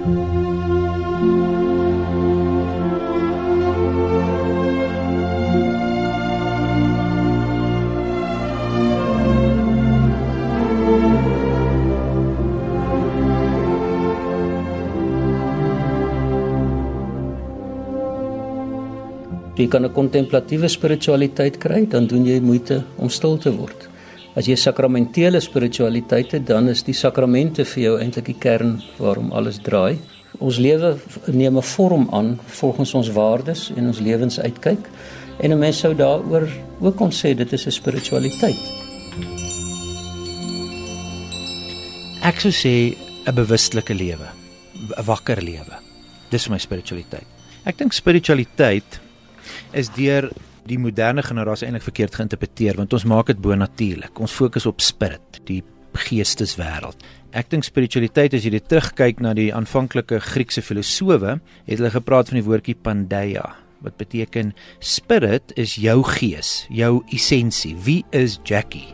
Jy kan 'n kontemplatiewe spiritualiteit kry, dan doen jy moeite om stil te word. As jy sakramentele spiritualiteit het, dan is die sakramente vir jou eintlik die kern waarom alles draai. Ons lewe neem 'n vorm aan volgens ons waardes en ons lewensuitkyk en 'n mens sou daaroor ook kon sê dit is 'n spiritualiteit. Ek sou sê 'n bewustelike lewe, 'n wakker lewe. Dis my spiritualiteit. Ek dink spiritualiteit is deur die moderne generasie eintlik verkeerd geïnterpreteer want ons maak dit bonatuurlik. Ons fokus op spirit, die geesteswêreld. Ek dink spiritualiteit as jy dit terugkyk na die aanvanklike Griekse filosowe, het hulle gepraat van die woordjie pandeia wat beteken spirit is jou gees, jou essensie. Wie is Jackie?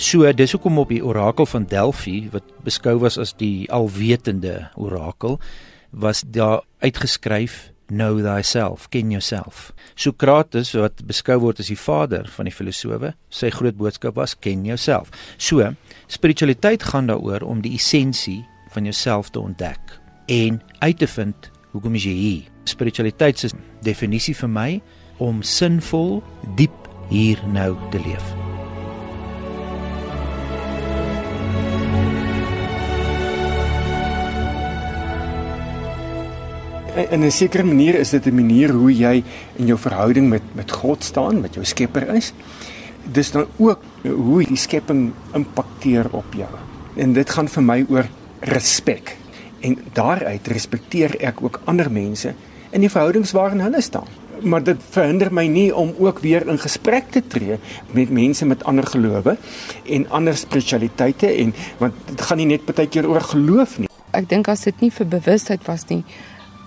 So dis hoekom op die orakel van Delphi wat beskou was as die alwetende orakel was daar uitgeskryf know thyself, ken jouself. Sokrates wat beskou word as die vader van die filosowe, sy groot boodskap was ken jouself. So, spiritualiteit gaan daaroor om die essensie van jouself te ontdek en uit te vind hoekom jy hier. Spiritualiteit se definisie vir my om sinvol diep hier nou te leef. In 'n sekere manier is dit 'n manier hoe jy in jou verhouding met met God staan, met jou Skepper is. Dis dan ook hoe die skepping impakteer op jou. En dit gaan vir my oor respek. En daaruit respekteer ek ook ander mense in die verhoudings waarin hulle staan. Maar dit verhinder my nie om ook weer in gesprek te tree met mense met ander gelowe en ander spiritualiteite en want dit gaan nie net baie keer oor geloof nie. Ek dink as dit nie vir bewustheid was nie,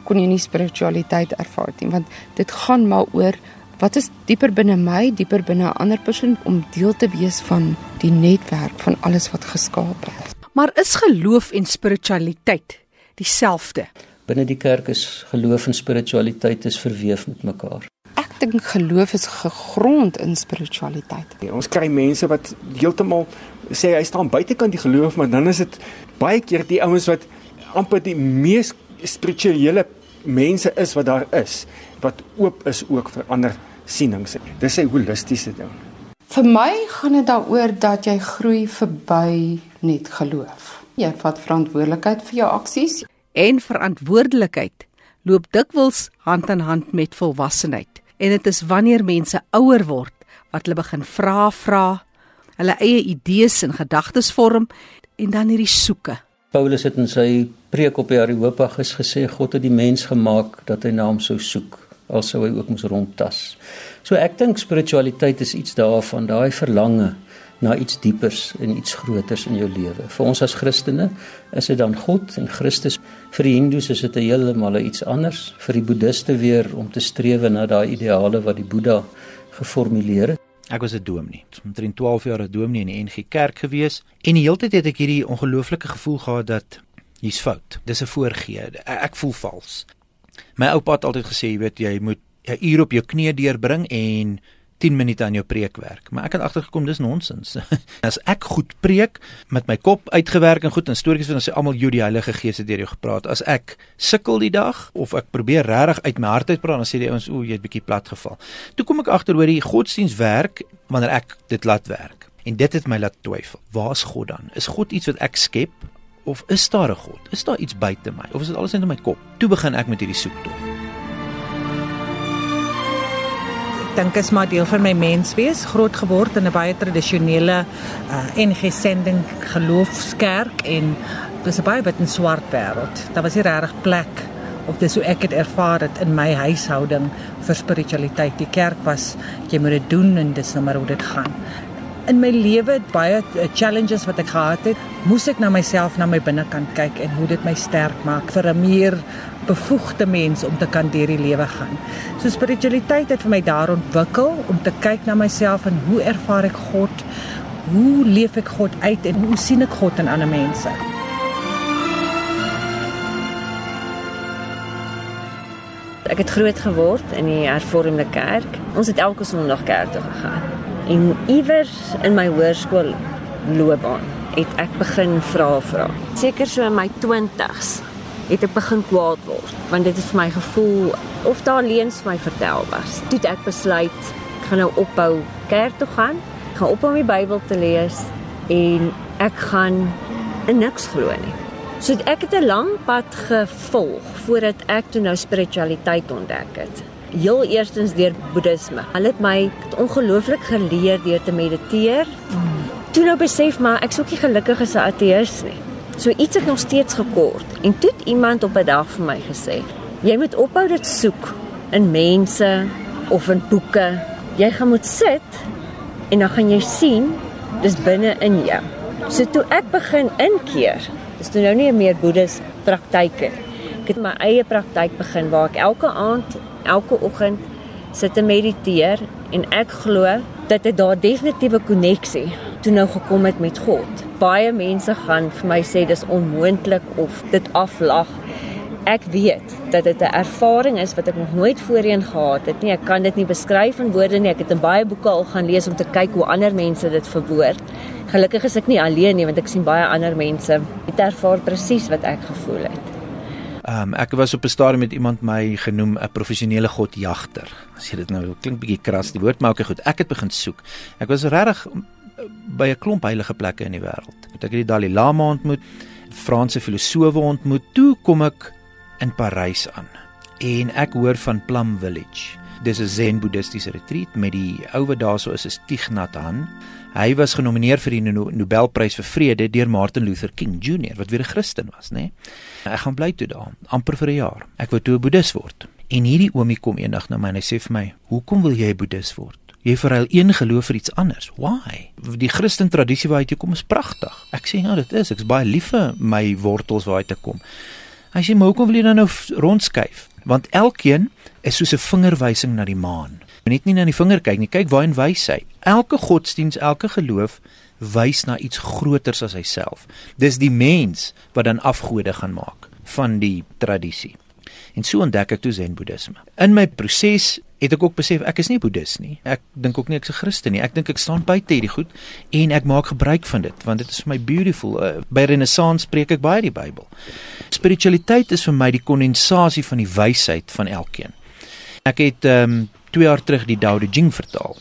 kon jy nie spiritualiteit ervaar nie want dit gaan maar oor wat is dieper binne my, dieper binne 'n ander persoon om deel te wees van die netwerk van alles wat geskaap is. Maar is geloof en spiritualiteit dieselfde? Binne die kerk is geloof en spiritualiteit is verweef met mekaar. Ek dink geloof is gegrond in spiritualiteit. Ja, ons kry mense wat heeltemal sê hy staan buitekant die geloof, maar dan is dit baie keer die ouens wat amper die mees spirituele mense is wat daar is wat oop is ook vir ander sienings. Dis 'n holistiese ding. Vir my gaan dit daaroor dat jy groei verby net geloof. Jy vat verantwoordelikheid vir jou aksies en verantwoordelikheid loop dikwels hand aan hand met volwassenheid. En dit is wanneer mense ouer word wat hulle begin vra vra, hulle eie idees en gedagtes vorm en dan hierdie soeke. Paulus het in sy preek op die Areopagus gesê God het die mens gemaak dat hy na hom sou soek, alsou hy ook moes rondtas. So ek dink spiritualiteit is iets daarvan, daai verlange na iets diepers en iets groters in jou lewe. Vir ons as Christene is dit dan God en Christus. Vir die Hindus is dit heeltemal iets anders. Vir die Boeddiste weer om te streef na daai ideale wat die Boeddha geformuleer het. Ek was 'n dominee. Omtrent 12 jaar 'n dominee in die NG Kerk gewees en die hele tyd het ek hierdie ongelooflike gevoel gehad dat hier's fout. Dis 'n voorgee. Ek voel vals. My oupa het altyd gesê, jy weet, jy moet 'n uur op jou knie deurbring en 10 minute aan jou preek werk. Maar ek het agtergekom dis nonsens. As ek goed preek met my kop uitgewerk en goed en stories van almal jy die Heilige Gees het deur jou gepraat. As ek sukkel die dag of ek probeer regtig uit my hart uit praat, dan sê die ouens o, jy het bietjie plat geval. Toe kom ek agter hoe die godsdiens werk wanneer ek dit laat werk. En dit het my laat twyfel. Waar's God dan? Is God iets wat ek skep of is daar 'n God? Is daar iets buite my of is dit alles net in my kop? Toe begin ek met hierdie soektog. Dink is maar deel van my menswees, groot geword in 'n baie tradisionele uh, NG sending geloofskerk en dis 'n baie wit en swart wêreld. Daar was nie regtig plek of dis hoe ek dit ervaar het in my huishouding vir spiritualiteit. Die kerk was jy moet dit doen en dis nou maar hoe dit gaan in my lewe baie eh, challenges wat ek gehad het, moes ek na myself, na my binnekant kyk en hoe dit my sterk maak vir 'n meer bevoegde mens om te kan deur die lewe gaan. So spiritualiteit het vir my daar ontwikkel om te kyk na myself en hoe ervaar ek God? Hoe leef ek God uit en hoe sien ek God in ander mense? Ek het groot geword in die Hervormde Kerk. Ons het elke Sondag kerk toe gegaan. En iewers in my hoërskool loopbaan het ek begin vra vra. Seker so in my 20's het ek begin kwaad word want dit het vir my gevoel of daar leuns vir my vertel was. Toe ek besluit ek gaan nou ophou kerk toe gaan. Ek gaan ophou om die Bybel te lees en ek gaan in niks glo nie. So ek het 'n lang pad gevolg voordat ek toe nou spiritualiteit ontdek het. Heel eerstens deur boeddhisme. Hulle het my ongelooflik geleer deur te mediteer. Toe nou besef maar ek ook nie gelukkig as 'n ateïs nie. So iets het nog steeds gekort en toe het iemand op 'n dag vir my gesê: "Jy moet ophou dit soek in mense of in boeke. Jy gaan moet sit en dan gaan jy sien dis binne in jou." So toe ek begin inkeer, is toe nou nie meer boeddhis praktyke. Ek het my eie praktyk begin waar ek elke aand, elke oggend sit en mediteer en ek glo dat dit daar definitiewe koneksie toe nou gekom het met God. Baie mense gaan vir my sê dis onmoontlik of dit aflag. Ek weet dat dit 'n ervaring is wat ek nog nooit voorheen gehad het nie. Ek kan dit nie beskryf in woorde nie. Ek het in baie boeke al gaan lees om te kyk hoe ander mense dit verwoord. Gelukkig is ek nie alleen nie want ek sien baie ander mense het ervaar presies wat ek gevoel het. Ehm um, ek was op 'n stadium met iemand my genoem 'n professionele godjagter. As jy dit nou klink bietjie kras die woord, maar ook goed. Ek het begin soek. Ek was regtig by 'n klomp heilige plekke in die wêreld. Ek het die Dalai Lama ontmoet, Franse filosowe ontmoet. Toe kom ek in Parys aan en ek hoor van Plum Village. Dis 'n Zen boeddhistiese retreat met die ou wat daarso is, is Thich Nhat Hanh. Hy was genomineer vir die Nobelprys vir vrede deur Martin Luther King Jr wat weer 'n Christen was, né? Nee? Ek gaan bly toe daar, amper vir 'n jaar. Ek wou toe 'n boeddhis word. En hierdie oomie kom eendag na my en hy sê vir my: "Hoekom wil jy 'n boeddhis word?" Jy verruil een geloof vir iets anders. Why? Die Christen tradisie waar jy kom is pragtig. Ek sê ja, dit is. Ek's baie lief vir my wortels waar hy te kom. Hy sê, "Maar hoekom wil jy dan nou rondskuif?" Want elkeen is soos 'n vingerwysing na die maan. Jy net nie na die vinger kyk nie, kyk waarheen wys hy. Elke godsdiens, elke geloof wys na iets groters as hyself. Dis die mens wat dan afgode gaan maak van die tradisie. En so ontdek ek toe Zen Boeddhisme. In my proses het ek ook besef ek is nie boeddhis nie. Ek dink ook nie ek's 'n Christen nie. Ek dink ek staan buite hierdie goed en ek maak gebruik van dit want dit is vir my beautiful. Uh, by Renaissance spreek ek baie die Bybel. Spiritualiteit is vir my die kondensasie van die wysheid van elkeen. Ek het ehm um, 2 jaar terug die Tao Te Ching vertaal.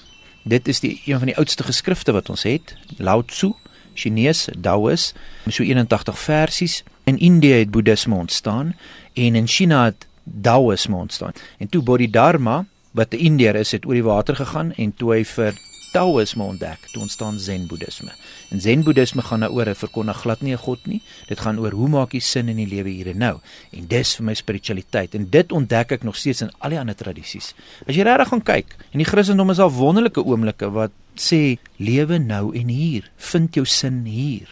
Dit is die een van die oudste geskrifte wat ons het, Lao Tzu, Chinese Taoïs, so 81 versies. In Indië het Boeddhisme ontstaan en in China het Taoïsme ontstaan. En toe Bodhidharma wat 'n Indiër is, het oor die water gegaan en toe hy vir Taoïsme ontdek, toe ontstaan Zen Boeddhisme. En Zen Boeddhisme gaan nou oor 'n verkondig glad nie 'n god nie. Dit gaan oor hoe maak jy sin in die lewe hier en nou. En dis vir my spiritualiteit en dit ontdek ek nog steeds in al die ander tradisies. As jy regtig gaan kyk, in die Christendom is daar wonderlike oomblikke wat sê lewe nou en hier, vind jou sin hier.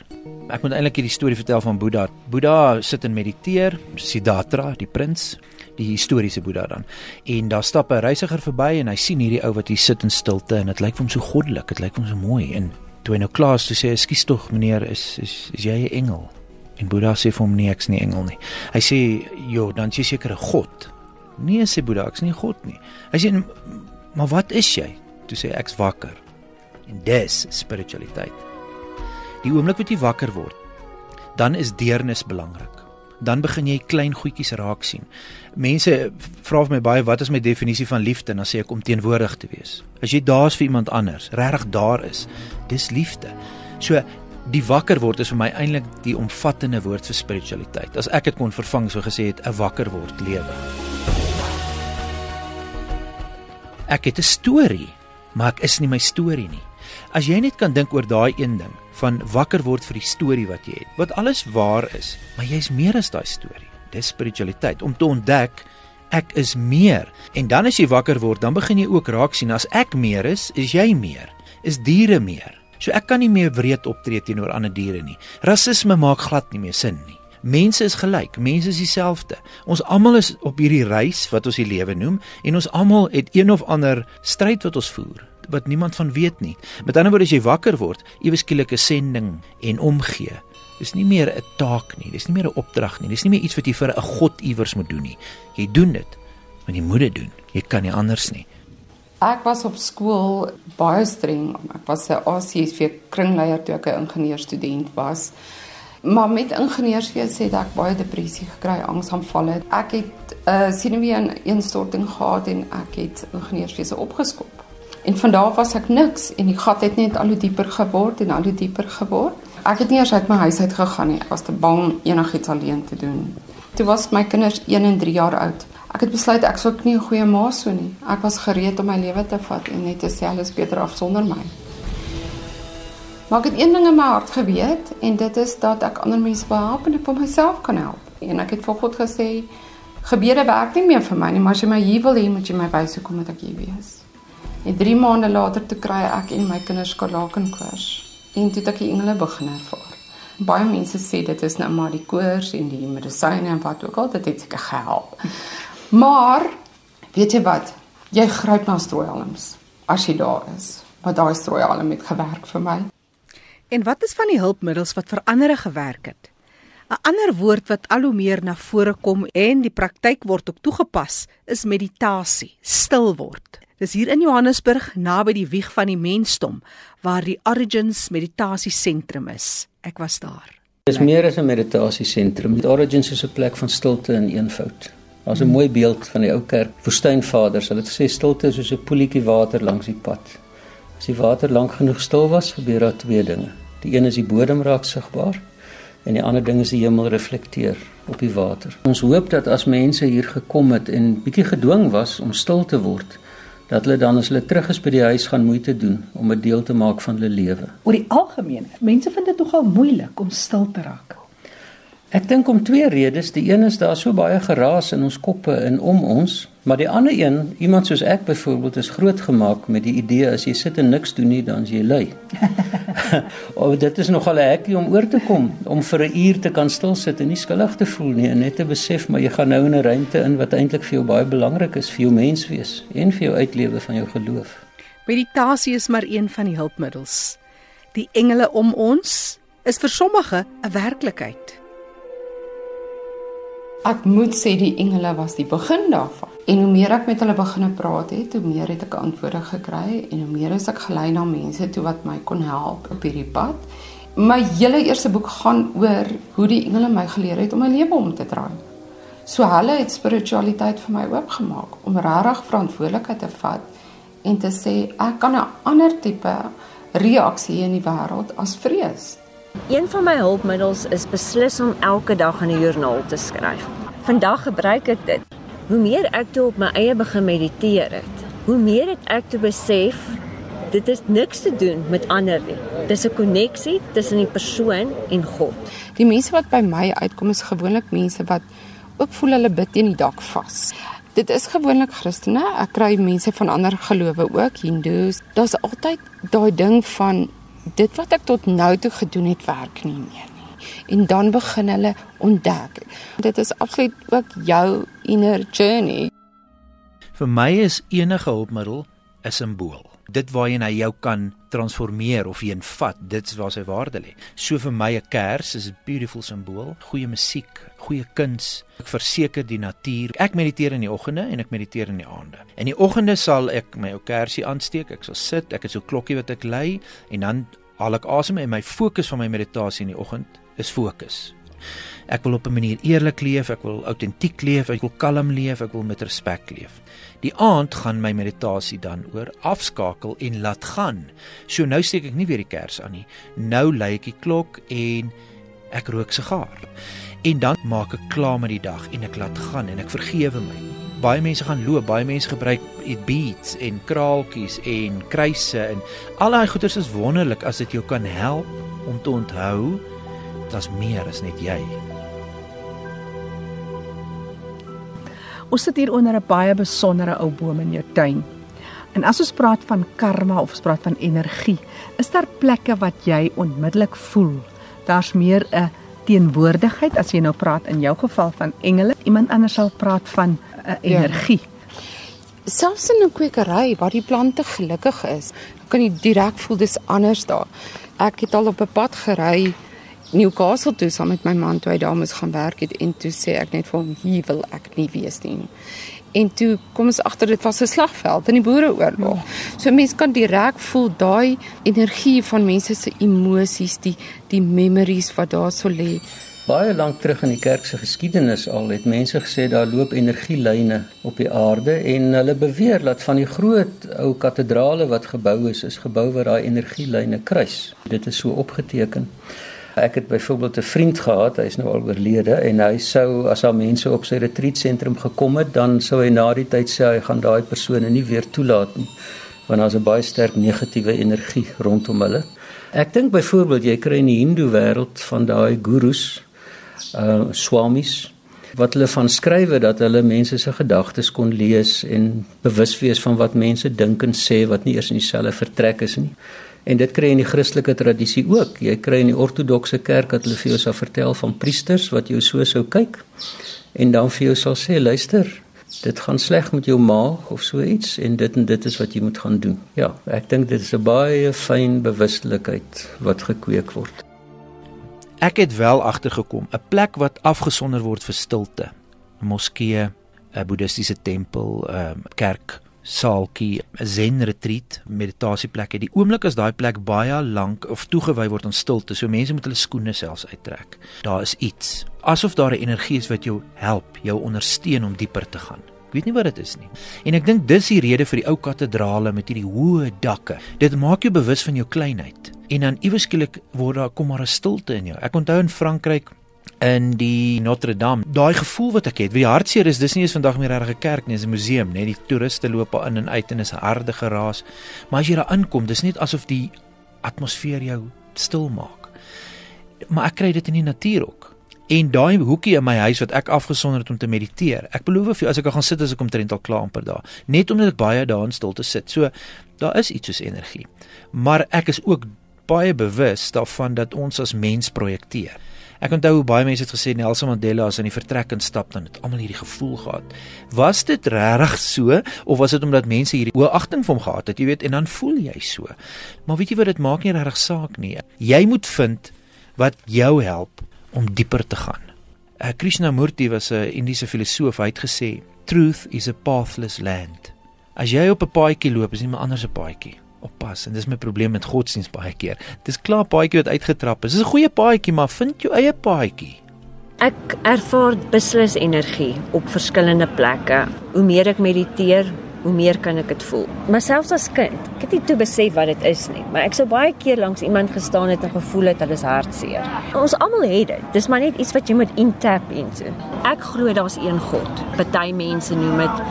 Ek moet eintlik hierdie storie vertel van Boeddha. Boeddha sit en mediteer, Siddhartha, die prins, die historiese Boeddha dan. En daar stap 'n reisiger verby en hy sien hierdie ou wat hier sit in stilte en dit lyk vir hom so goddelik, dit lyk vir hom so mooi en toe hy nou klaar is, toe sê hy: "Ekskuus tog, meneer, is is is jy 'n engel?" En Boeddha sê vir hom: "Nee, ek's nie engel nie." Hy sê: "Jo, dan is jy seker 'n god." "Nee," sê Boeddha, "ek's nie god nie." Hy sê: "Maar wat is jy?" Toe sê hy: "Ek's wakker." En dis spiritualiteit. Die oomblik wat jy wakker word, dan is deernis belangrik. Dan begin jy klein goedjies raak sien. Mense vra vir my baie wat is my definisie van liefde dan sê ek om teenwoordig te wees. As jy daar's vir iemand anders, regtig daar is, dis liefde. So die wakker word is vir my eintlik die omvattende woord vir spiritualiteit. As ek dit kon vervang so gesê het 'n wakker word lewe. Ek het 'n storie, maar ek is nie my storie nie. As jy net kan dink oor daai een ding van wakker word vir die storie wat jy het, wat alles waar is, maar jy's meer as daai storie. Dis spiritualiteit om te ontdek ek is meer. En dan as jy wakker word, dan begin jy ook raak sien as ek meer is, is jy meer. Is diere meer. So ek kan nie meer wreed optree teenoor ander diere nie. Rasisme maak glad nie meer sin nie. Mense is gelyk, mense is dieselfde. Ons almal is op hierdie reis wat ons die lewe noem en ons almal het een of ander stryd wat ons voer wat niemand van weet nie. Met ander woorde as jy wakker word, ewe skielik 'n sending en omgee. Dis nie meer 'n taak nie, dis nie meer 'n opdrag nie, dis nie meer iets wat jy vir 'n god iewers moet doen nie. Jy doen dit Want jy moet dit doen. Jy kan nie anders nie. Ek was op skool baie streng. Ek was 'n ACSV kringleier toe ek 'n ingenieurstudent was. Maar met ingenieurswese het ek baie depressie gekry, angsaanvalle. Ek het 'n uh, senuweeinstorting gehad en ek het ingenieurswese opgeskop. En van daar was ek niks en die gat het net al hoe dieper geword en al hoe dieper geword. Ek het nie eers uit my huis uit gegaan nie. Ek was te bang enigiets alleen te doen. Toe was my kinders 1 en 3 jaar oud. Ek het besluit ek sou nie 'n goeie ma so nie. Ek was gereed om my lewe te vat en net te sê alles beter af sonder my. Maar ek het een ding in my hart geweet en dit is dat ek ander mense wil help en ek vir myself kan help. En ek het vir God gesê gebede werk nie meer vir my nie, maar as jy my hier wil hê, moet jy my wys hoe kom dit ek hier wees. En 3 maande later toe kry ek en my kinders skarlakenkoors en toe het ek die engele begin ervaar. Baie mense sê dit is nou maar die koors en die medisyne en wat ook al, dit het seker gehelp. Maar weet jy wat? Jy gryp na strooihalms as jy daar is. Maar daai strooihalm het gewerk vir my. En wat is van die hulpmiddels wat vir ander gewerk het? 'n Ander woord wat al hoe meer na vore kom en die praktyk word ook toegepas, is meditasie, stil word. Dis hier in Johannesburg naby die wieg van die mensdom waar die Origins Meditasie Sentrum is. Ek was daar. Dis meer as 'n meditasie sentrum. Origins is 'n plek van stilte en eenvoud. Daar's 'n mooi beeld van die ou kerk woestynvaders. Hulle het gesê stilte is soos 'n poeltjie water langs die pad. As die water lank genoeg stil was, gebeur daar twee dinge. Die een is die bodem raak sigbaar en die ander ding is die hemel reflekteer op die water. Ons hoop dat as mense hier gekom het en bietjie gedwing was om stil te word, dat hulle dan as hulle terug is by die huis gaan moeite doen om 'n deel te maak van hulle lewe. Oor die algemeen, mense vind dit nogal moeilik om stil te raak. Ek dink om twee redes. Die een is daar so baie geraas in ons koppe en om ons, maar die ander een, iemand soos ek byvoorbeeld is grootgemaak met die idee as jy sit en niks doen nie, dan jy lui. of dit is nogal 'n hekkie om oor te kom om vir 'n uur te kan stil sit en nie skuldig te voel nie en net te besef maar jy gaan nou in 'n ruimte in wat eintlik vir jou baie belangrik is vir jou menswees en vir jou uitlewe van jou geloof. Meditasie is maar een van die hulpmiddels. Die engele om ons is vir sommige 'n werklikheid. Ek moet sê die engele was die begin daarvan. En hoe meer ek met hulle begine praat het, hoe meer het ek antwoorde gekry en hoe meer is ek gelei na mense toe wat my kon help op hierdie pad. My hele eerste boek gaan oor hoe die engele my geleer het om my lewe om te draai. So hulle het spiritualiteit vir my oopgemaak om regtig verantwoordelikheid te vat en te sê ek kan 'n ander tipe reaksie in die wêreld as vrees. Een van my hulpmiddels is beslis om elke dag in 'n joernaal te skryf. Vandag gebruik ek dit. Hoe meer ek toe op my eie begin mediteer het, hoe meer het ek toe besef dit is niks te doen met ander nie. Dis 'n koneksie tussen die persoon en God. Die mense wat by my uitkom is gewoonlik mense wat ook voel hulle bid teen die dak vas. Dit is gewoonlik Christene. Ek kry mense van ander gelowe ook, Hindoes. Daar's altyd daai ding van dit wat ek tot nou toe gedoen het werk nie meer nie. En dan begin hulle ontdek. Dit is absoluut ook jou inner journey. Vir my is enige hulpmiddel 'n simbool. Dit waarheen hy jou kan transformeer of heen vat, dit is waar sy waarde lê. So vir my 'n kers is 'n beautiful simbool, goeie musiek, goeie kuns. Ek verseker die natuur. Ek mediteer in die oggende en ek mediteer in die aande. In die oggende sal ek my ou kersie aansteek, ek sal sit, ek het so 'n klokkie wat ek lei en dan haal ek asem en my fokus van my meditasie in die oggend is fokus. Ek wil op 'n manier eerlik leef, ek wil autentiek leef, ek wil kalm leef, ek wil met respek leef. Die aand gaan my meditasie dan oor afskakel en laat gaan. So nou steek ek nie weer die kers aan nie. Nou lei ek die klok en ek rook sigaar. En dan maak ek klaar met die dag en ek laat gaan en ek vergewe my. Baie mense gaan loop, baie mense gebruik beads en kraaltjies en kruise en al daai goeders is wonderlik as dit jou kan help om te onthou dit's meer as net jy. Ons sit hier onder 'n baie besondere ou boom in jou tuin. En as ons praat van karma of ons praat van energie, is daar plekke wat jy onmiddellik voel. Daar's meer 'n teenwoordigheid as jy nou praat in jou geval van engele. Iemand anders sal praat van 'n energie. Ja. Selfs in 'n kwekery waar die plante gelukkig is, kan jy direk voel dis anders daar. Ek het al op 'n pad gery Newcastle toe saam met my man toe hy daar moes gaan werk het en toe sê ek net vir hom hier wil ek nie wees nie. En toe kom ons agter dit was 'n slagveld in die boereoorlog. So mense kan direk voel daai energie van mense se emosies, die die memories wat daar so lê. Baie lank terug in die kerk se geskiedenis al het mense gesê daar loop energielyne op die aarde en hulle beweer dat van die groot ou katedrale wat gebou is, is gebou waar daai energielyne kruis. Dit is so opgeteken. Ek het byvoorbeeld 'n vriend gehad, hy is nou al oorlede en hy sou as daar mense op sy retreat sentrum gekom het, dan sou hy na die tyd sê hy gaan daai persone nie weer toelaat nie want daar's 'n baie sterk negatiewe energie rondom hulle. Ek dink byvoorbeeld jy kry in die Hindoe wêreld van daai gurus, uh swamis wat hulle van skrywe dat hulle mense se gedagtes kon lees en bewus wees van wat mense dink en sê wat nie eers in dieselfde vertrek is nie. En dit kry in die Christelike tradisie ook. Jy kry in die ortodokse kerk dat hulle vir jou sal vertel van priesters wat jou so sou kyk en dan vir jou sal sê luister, dit gaan sleg met jou maag of so iets en dit en dit is wat jy moet gaan doen. Ja, ek dink dit is 'n baie fyn bewustelikheid wat gekweek word. Ek het wel agtergekom 'n plek wat afgesonder word vir stilte. 'n Moskee, 'n boeddhistiese tempel, 'n kerk saaltjie, zen retreat, meditasieplek. Die oomblik as daai plek baie lank of toegewy word aan stilte, so mense moet hulle skoene selfs uittrek. Daar is iets, asof daar 'n energie is wat jou help, jou ondersteun om dieper te gaan. Ek weet nie wat dit is nie. En ek dink dis die rede vir die ou katedrale met hierdie hoë dakke. Dit maak jou bewus van jou kleinheid. En dan iewes skielik word daar kom maar 'n stilte in jou. Ek onthou in Frankryk in die Notre Dame. Daai gevoel wat ek het, wie hartseer is, dis nie eens vandag meer regtig 'n kerk nie, dis 'n museum, net die toeriste loop daar in en uit en is 'n harde geraas. Maar as jy daar inkom, dis net asof die atmosfeer jou stil maak. Maar ek kry dit in die natuur ook. En daai hoekie in my huis wat ek afgesonder het om te mediteer. Ek beloof vir jou as ek gaan sit as ek omtrent al klaar amper daar, net omdat ek baie daarin stil te sit. So daar is iets soos energie. Maar ek is ook baie bewus daarvan dat ons as mens projekteer. Ek onthou hoe baie mense het gesê Nelson Mandela as in die vertrek instap dan het almal hierdie gevoel gehad. Was dit regtig so of was dit omdat mense hierdie hoë agting vir hom gehad het, jy weet, en dan voel jy so. Maar weet jy wat dit maak nie regtig saak nie. Jy moet vind wat jou help om dieper te gaan. Uh, Krishnamurti was 'n Indiese filosoof, hy het gesê, "Truth is a pathless land." As jy op 'n paadjie loop, is nie 'n ander se paadjie oppas en dis my probleem met godsdienst baie keer. Dis klaar paadjie wat uitgetrap is. Dis 'n goeie paadjie, maar vind jou eie paadjie. Ek ervaar beslis energie op verskillende plekke. Hoe meer ek mediteer, hoe meer kan ek dit voel. Maar selfs as kind, ek het nie toe besef wat dit is nie, maar ek sou baie keer langs iemand gestaan het en gevoel het hulle is hartseer. Ons almal het dit. Dis maar net iets wat jy moet intap into. Ek glo daar's een God. Party mense noem dit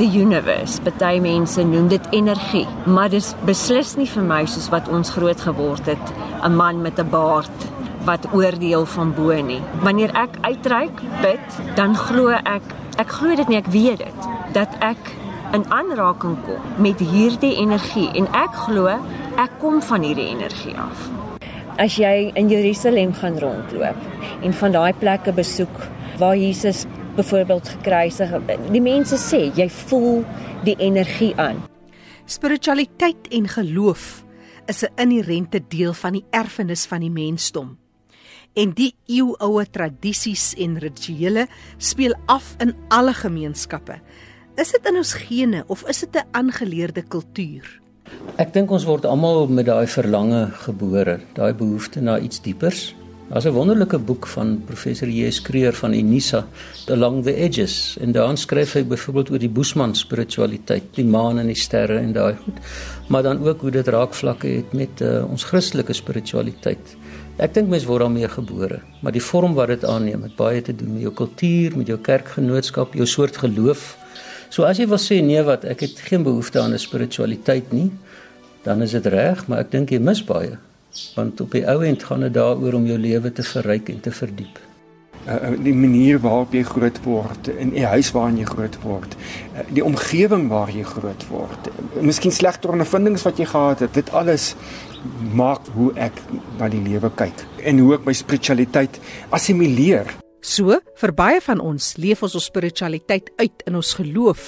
the universe. Party mense noem dit energie, maar dis beslis nie vir my soos wat ons groot geword het, 'n man met 'n baard wat oordeel van bo nie. Wanneer ek uitreik bid, dan glo ek, ek glo dit nie, ek weet dit, dat ek in aanraking kom met hierdie energie en ek glo ek kom van hierdie energie af. As jy in Jerusalem gaan rondloop en van daai plekke besoek waar Jesus byvoorbeeld gekruisig. Die mense sê jy voel die energie aan. Spiritualiteit en geloof is 'n inherente deel van die erfenis van die mensdom. En die eeuoue tradisies en rituele speel af in alle gemeenskappe. Is dit in ons gene of is dit 'n aangeleerde kultuur? Ek dink ons word almal met daai verlange gebore, daai behoefte na iets diepers, Daar's 'n wonderlike boek van professor J.S. Kreer van Unisa, Along the Edges, en daarin skryf hy byvoorbeeld oor die Boesman spiritualiteit, die maan en die sterre en daai goed, maar dan ook hoe dit raakvlakke het met uh, ons Christelike spiritualiteit. Ek dink mense word daarmee gebore, maar die vorm wat dit aanneem, het baie te doen met jou kultuur, met jou kerkgenootskap, jou soort geloof. So as jy wil sê nee wat, ek het geen behoefte aan 'n spiritualiteit nie, dan is dit reg, maar ek dink jy mis baie want op die ou end gaan dit daaroor om jou lewe te verryk en te verdiep. Uh, die manier waarop jy groot word in die huis waarin jy groot word uh, die omgewing waar jy groot word uh, miskien slegte ondervindings wat jy gehad het dit alles maak hoe ek na die lewe kyk en hoe ek my spiritualiteit assimileer so vir baie van ons leef ons ons spiritualiteit uit in ons geloof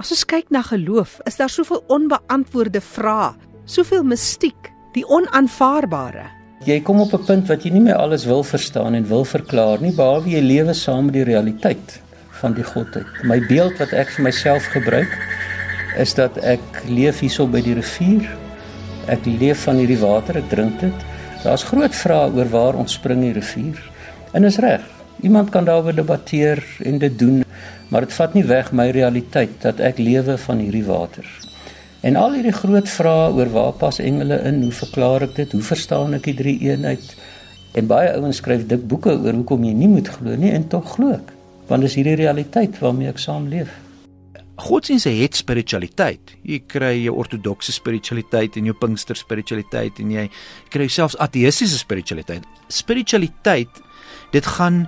as ons kyk na geloof is daar soveel onbeantwoorde vrae soveel mistiek die onaanvaarbare. Jy kom op 'n punt wat jy nie meer alles wil verstaan en wil verklaar nie, behalwe jy lewe saam met die realiteit van die godheid. My beeld wat ek vir myself gebruik is dat ek leef hierso by die rivier. Ek leef van hierdie water, ek drink dit. Daar's groot vrae oor waar ontspring die rivier. En is reg. Iemand kan daaroor debatteer en dit doen, maar dit vat nie weg my realiteit dat ek lewe van hierdie water. En al hierdie groot vrae oor waar pas engele in, hoe verklaar ek dit? Hoe verstaan ek die drie eenheid? En baie ouens skryf dik boeke oor hoekom jy nie moet glo nie en tog glo ek, want dis hierdie realiteit waarmee ek saamleef. Godsdienste het spiritualiteit. Jy kry jou ortodokse spiritualiteit en jou Pinkster spiritualiteit en jy kry selfs ateïstiese spiritualiteit. Spiritualiteit, dit gaan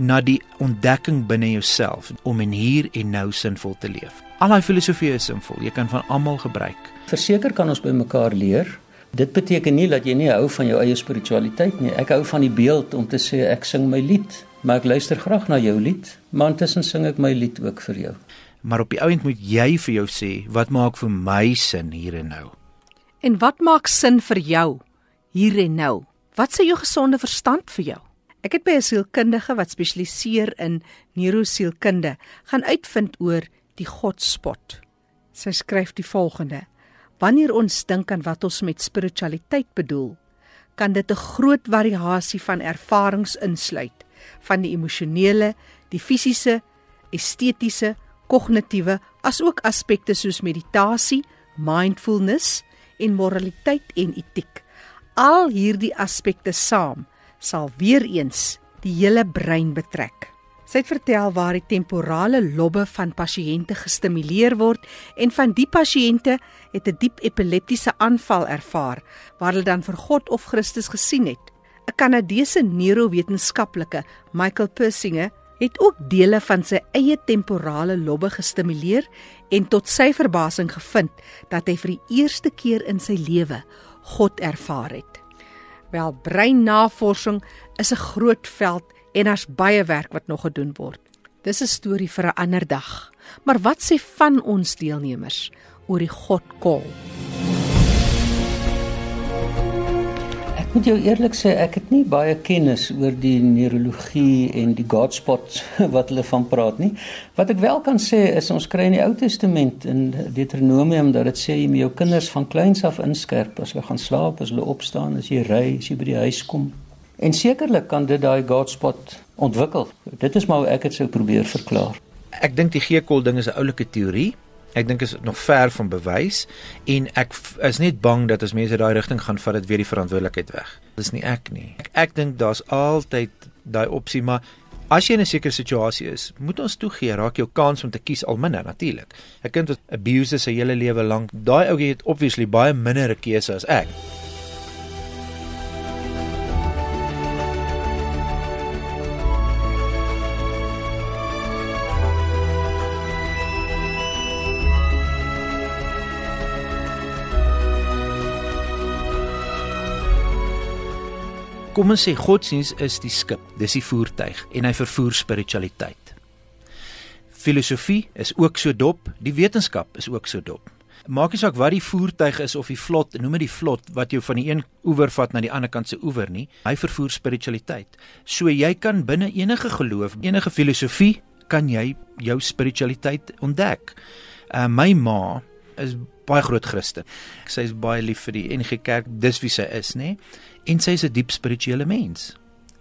na die ontdekking binne jouself om in hier en nou sinvol te leef. Al daai filosofie is sinvol. Jy kan van almal gebruik. Verseker kan ons by mekaar leer. Dit beteken nie dat jy nie hou van jou eie spiritualiteit nie. Ek hou van die beeld om te sê ek sing my lied, maar ek luister graag na jou lied, maar intussen sing ek my lied ook vir jou. Maar op die ouend moet jy vir jou sê, wat maak vir my sin hier en nou? En wat maak sin vir jou hier en nou? Wat sê jou gesonde verstand vir jou? Ek het by 'n sielkundige wat spesialiseer in neurosielkunde gaan uitvind oor die godspot. Sy skryf die volgende: Wanneer ons dink aan wat ons met spiritualiteit bedoel, kan dit 'n groot variasie van ervarings insluit, van die emosionele, die fisiese, estetiese, kognitiewe, asook aspekte soos meditasie, mindfulness en moraliteit en etiek. Al hierdie aspekte saam sal weer eens die hele brein betrek. Sy het vertel waar die temporale lobbe van pasiënte gestimuleer word en van die pasiënte het 'n diep epileptiese aanval ervaar waar hulle dan vir God of Christus gesien het. 'n Kanadese neurowetenskaplike, Michael Persinger, het ook dele van sy eie temporale lobbe gestimuleer en tot sy verbasing gevind dat hy vir die eerste keer in sy lewe God ervaar het. Wel, breinnavorsing is 'n groot veld en daar's baie werk wat nog gedoen word. Dis 'n storie vir 'n ander dag. Maar wat sê van ons deelnemers oor die Godkol? Ek moet jou eerlik sê, ek het nie baie kennis oor die neurologie en die Godspot wat hulle van praat nie. Wat ek wel kan sê is ons kry in die Ou Testament in Deuteronomium dat dit sê jy moet jou kinders van kleins af inskerp as hulle gaan slaap, as hulle opstaan, as jy ry, as jy by die huis kom. En sekerlik kan dit daai Godspot ontwikkel. Dit is maar hoe ek dit sou probeer verklaar. Ek dink die G-kol ding is 'n oulike teorie. Ek dink is nog ver van bewys en ek is net bang dat as mense daai rigting gaan vat dit weer die verantwoordelikheid weg. Dis nie ek nie. Ek, ek dink daar's altyd daai opsie maar as jy in 'n sekere situasie is, moet ons toegee raak jou kans om te kies al minder natuurlik. 'n Kind wat abuse sy hele lewe lank, daai ouetjie het obviously baie minder 'n keuse as ek. Kom ons sê godsdiens is die skip, dis die voertuig en hy vervoer spiritualiteit. Filosofie is ook so dop, die wetenskap is ook so dop. Maak nie saak wat die voertuig is of die vlot, noem dit die vlot wat jou van die een oewer vat na die ander kant se oewer nie, hy vervoer spiritualiteit. So jy kan binne enige geloof, enige filosofie kan jy jou spiritualiteit ontdek. Uh, my ma is baie groot Christen. Sy is baie lief vir die NG Kerk, dis wie sy is, nê? En sy is 'n diep spirituele mens.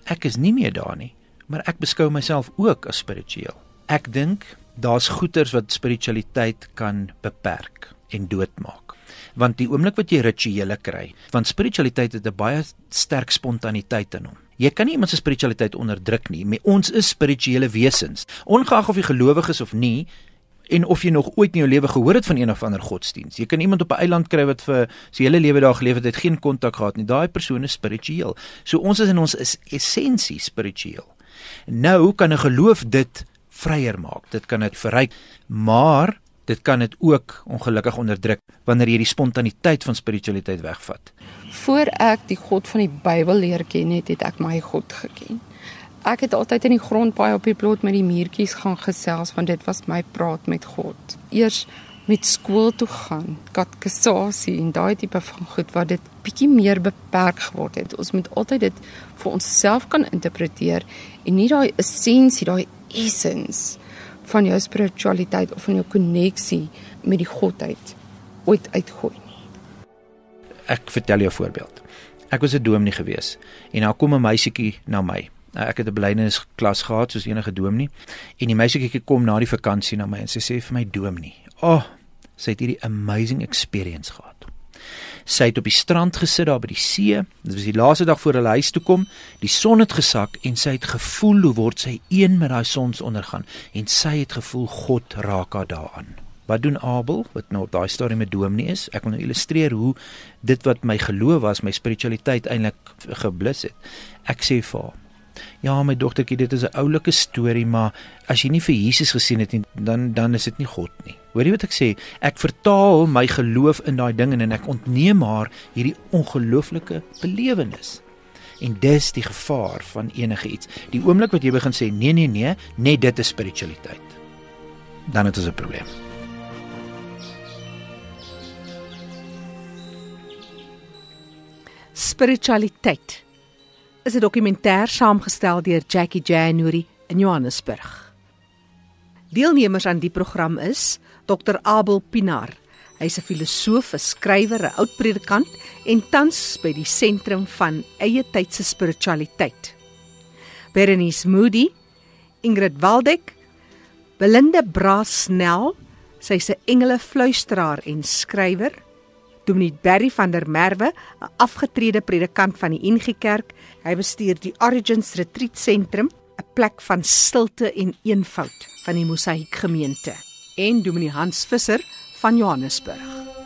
Ek is nie meer daar nie, maar ek beskou myself ook as spiritueel. Ek dink daar's goeters wat spiritualiteit kan beperk en doodmaak. Want die oomblik wat jy rituele kry, want spiritualiteit het 'n baie sterk spontaniteit in hom. Jy kan nie iemand se spiritualiteit onderdruk nie. Ons is spirituele wesens. Ongeag of jy gelowig is of nie, en of jy nog ooit in jou lewe gehoor het van een of ander godsdiens. Jy kan iemand op 'n eiland kry wat vir sy hele lewe daar geleef het, het geen kontak gehad nie. Daai persoon is spiritueel. So ons is in ons is essensie spiritueel. Nou kan 'n geloof dit vryer maak. Dit kan dit verryk, maar dit kan dit ook ongelukkig onderdruk wanneer jy die spontaniteit van spiritualiteit wegvat. Voor ek die God van die Bybel leer ken het, het ek my God geken ek het altyd in die grond baie op die plot met die muurtjies gaan gesels want dit was my praat met God. Eers met skool toe gaan, katekisasie en daai tipe van goed waar dit bietjie meer beperk geword het. Ons moet altyd dit vir onsself kan interpreteer en nie daai essensie, daai essence van jou spiritualiteit of van jou koneksie met die godheid ooit uitgooi nie. Ek vertel jou 'n voorbeeld. Ek was 'n dominee gewees en daar kom 'n meisietjie na my. Ek het 'n belydensklas gehad soos enige dominee en die meisietjie kom na die vakansie na my en sy sê vir my dominee, "Ag, oh, sy het hierdie amazing experience gehad." Sy het op die strand gesit daar by die see. Dit was die laaste dag voor hulle huis toe kom. Die son het gesak en sy het gevoel hoe word sy een met daai sonsondergang en sy het gevoel God raak haar daaraan. Wat doen Abel wat nou op daai storie met Dominee is? Ek wil nou illustreer hoe dit wat my geloof was, my spiritualiteit eintlik geblus het. Ek sê vir haar Ja, my dogtertjie, dit is 'n oulike storie, maar as jy nie vir Jesus gesien het nie, dan dan is dit nie God nie. Hoor jy wat ek sê? Ek vertaal my geloof in daai ding en ek ontneem haar hierdie ongelooflike belewenis. En dis die gevaar van enige iets. Die oomblik wat jy begin sê nee nee nee, net dit is spiritualiteit. Dan het ons 'n probleem. Spiritualiteit is 'n dokumentêr saamgestel deur Jackie January in Johannesburg. Deelnemers aan die program is Dr Abel Pinar. Hy's 'n filosoof, 'n skrywer, 'n oud predikant en tans by die sentrum van eie tyd se spiritualiteit. Berenice Moody, Ingrid Waldeck, Belinda Brasnell, sy's 'n engele fluisteraar en skrywer. Dominee Berry van der Merwe, 'n afgetrede predikant van die NG Kerk. Hy bestuur die Origins Retreat Sentrum, 'n plek van stilte en eenvoud van die Mosaïek gemeente. En Dominee Hans Visser van Johannesburg.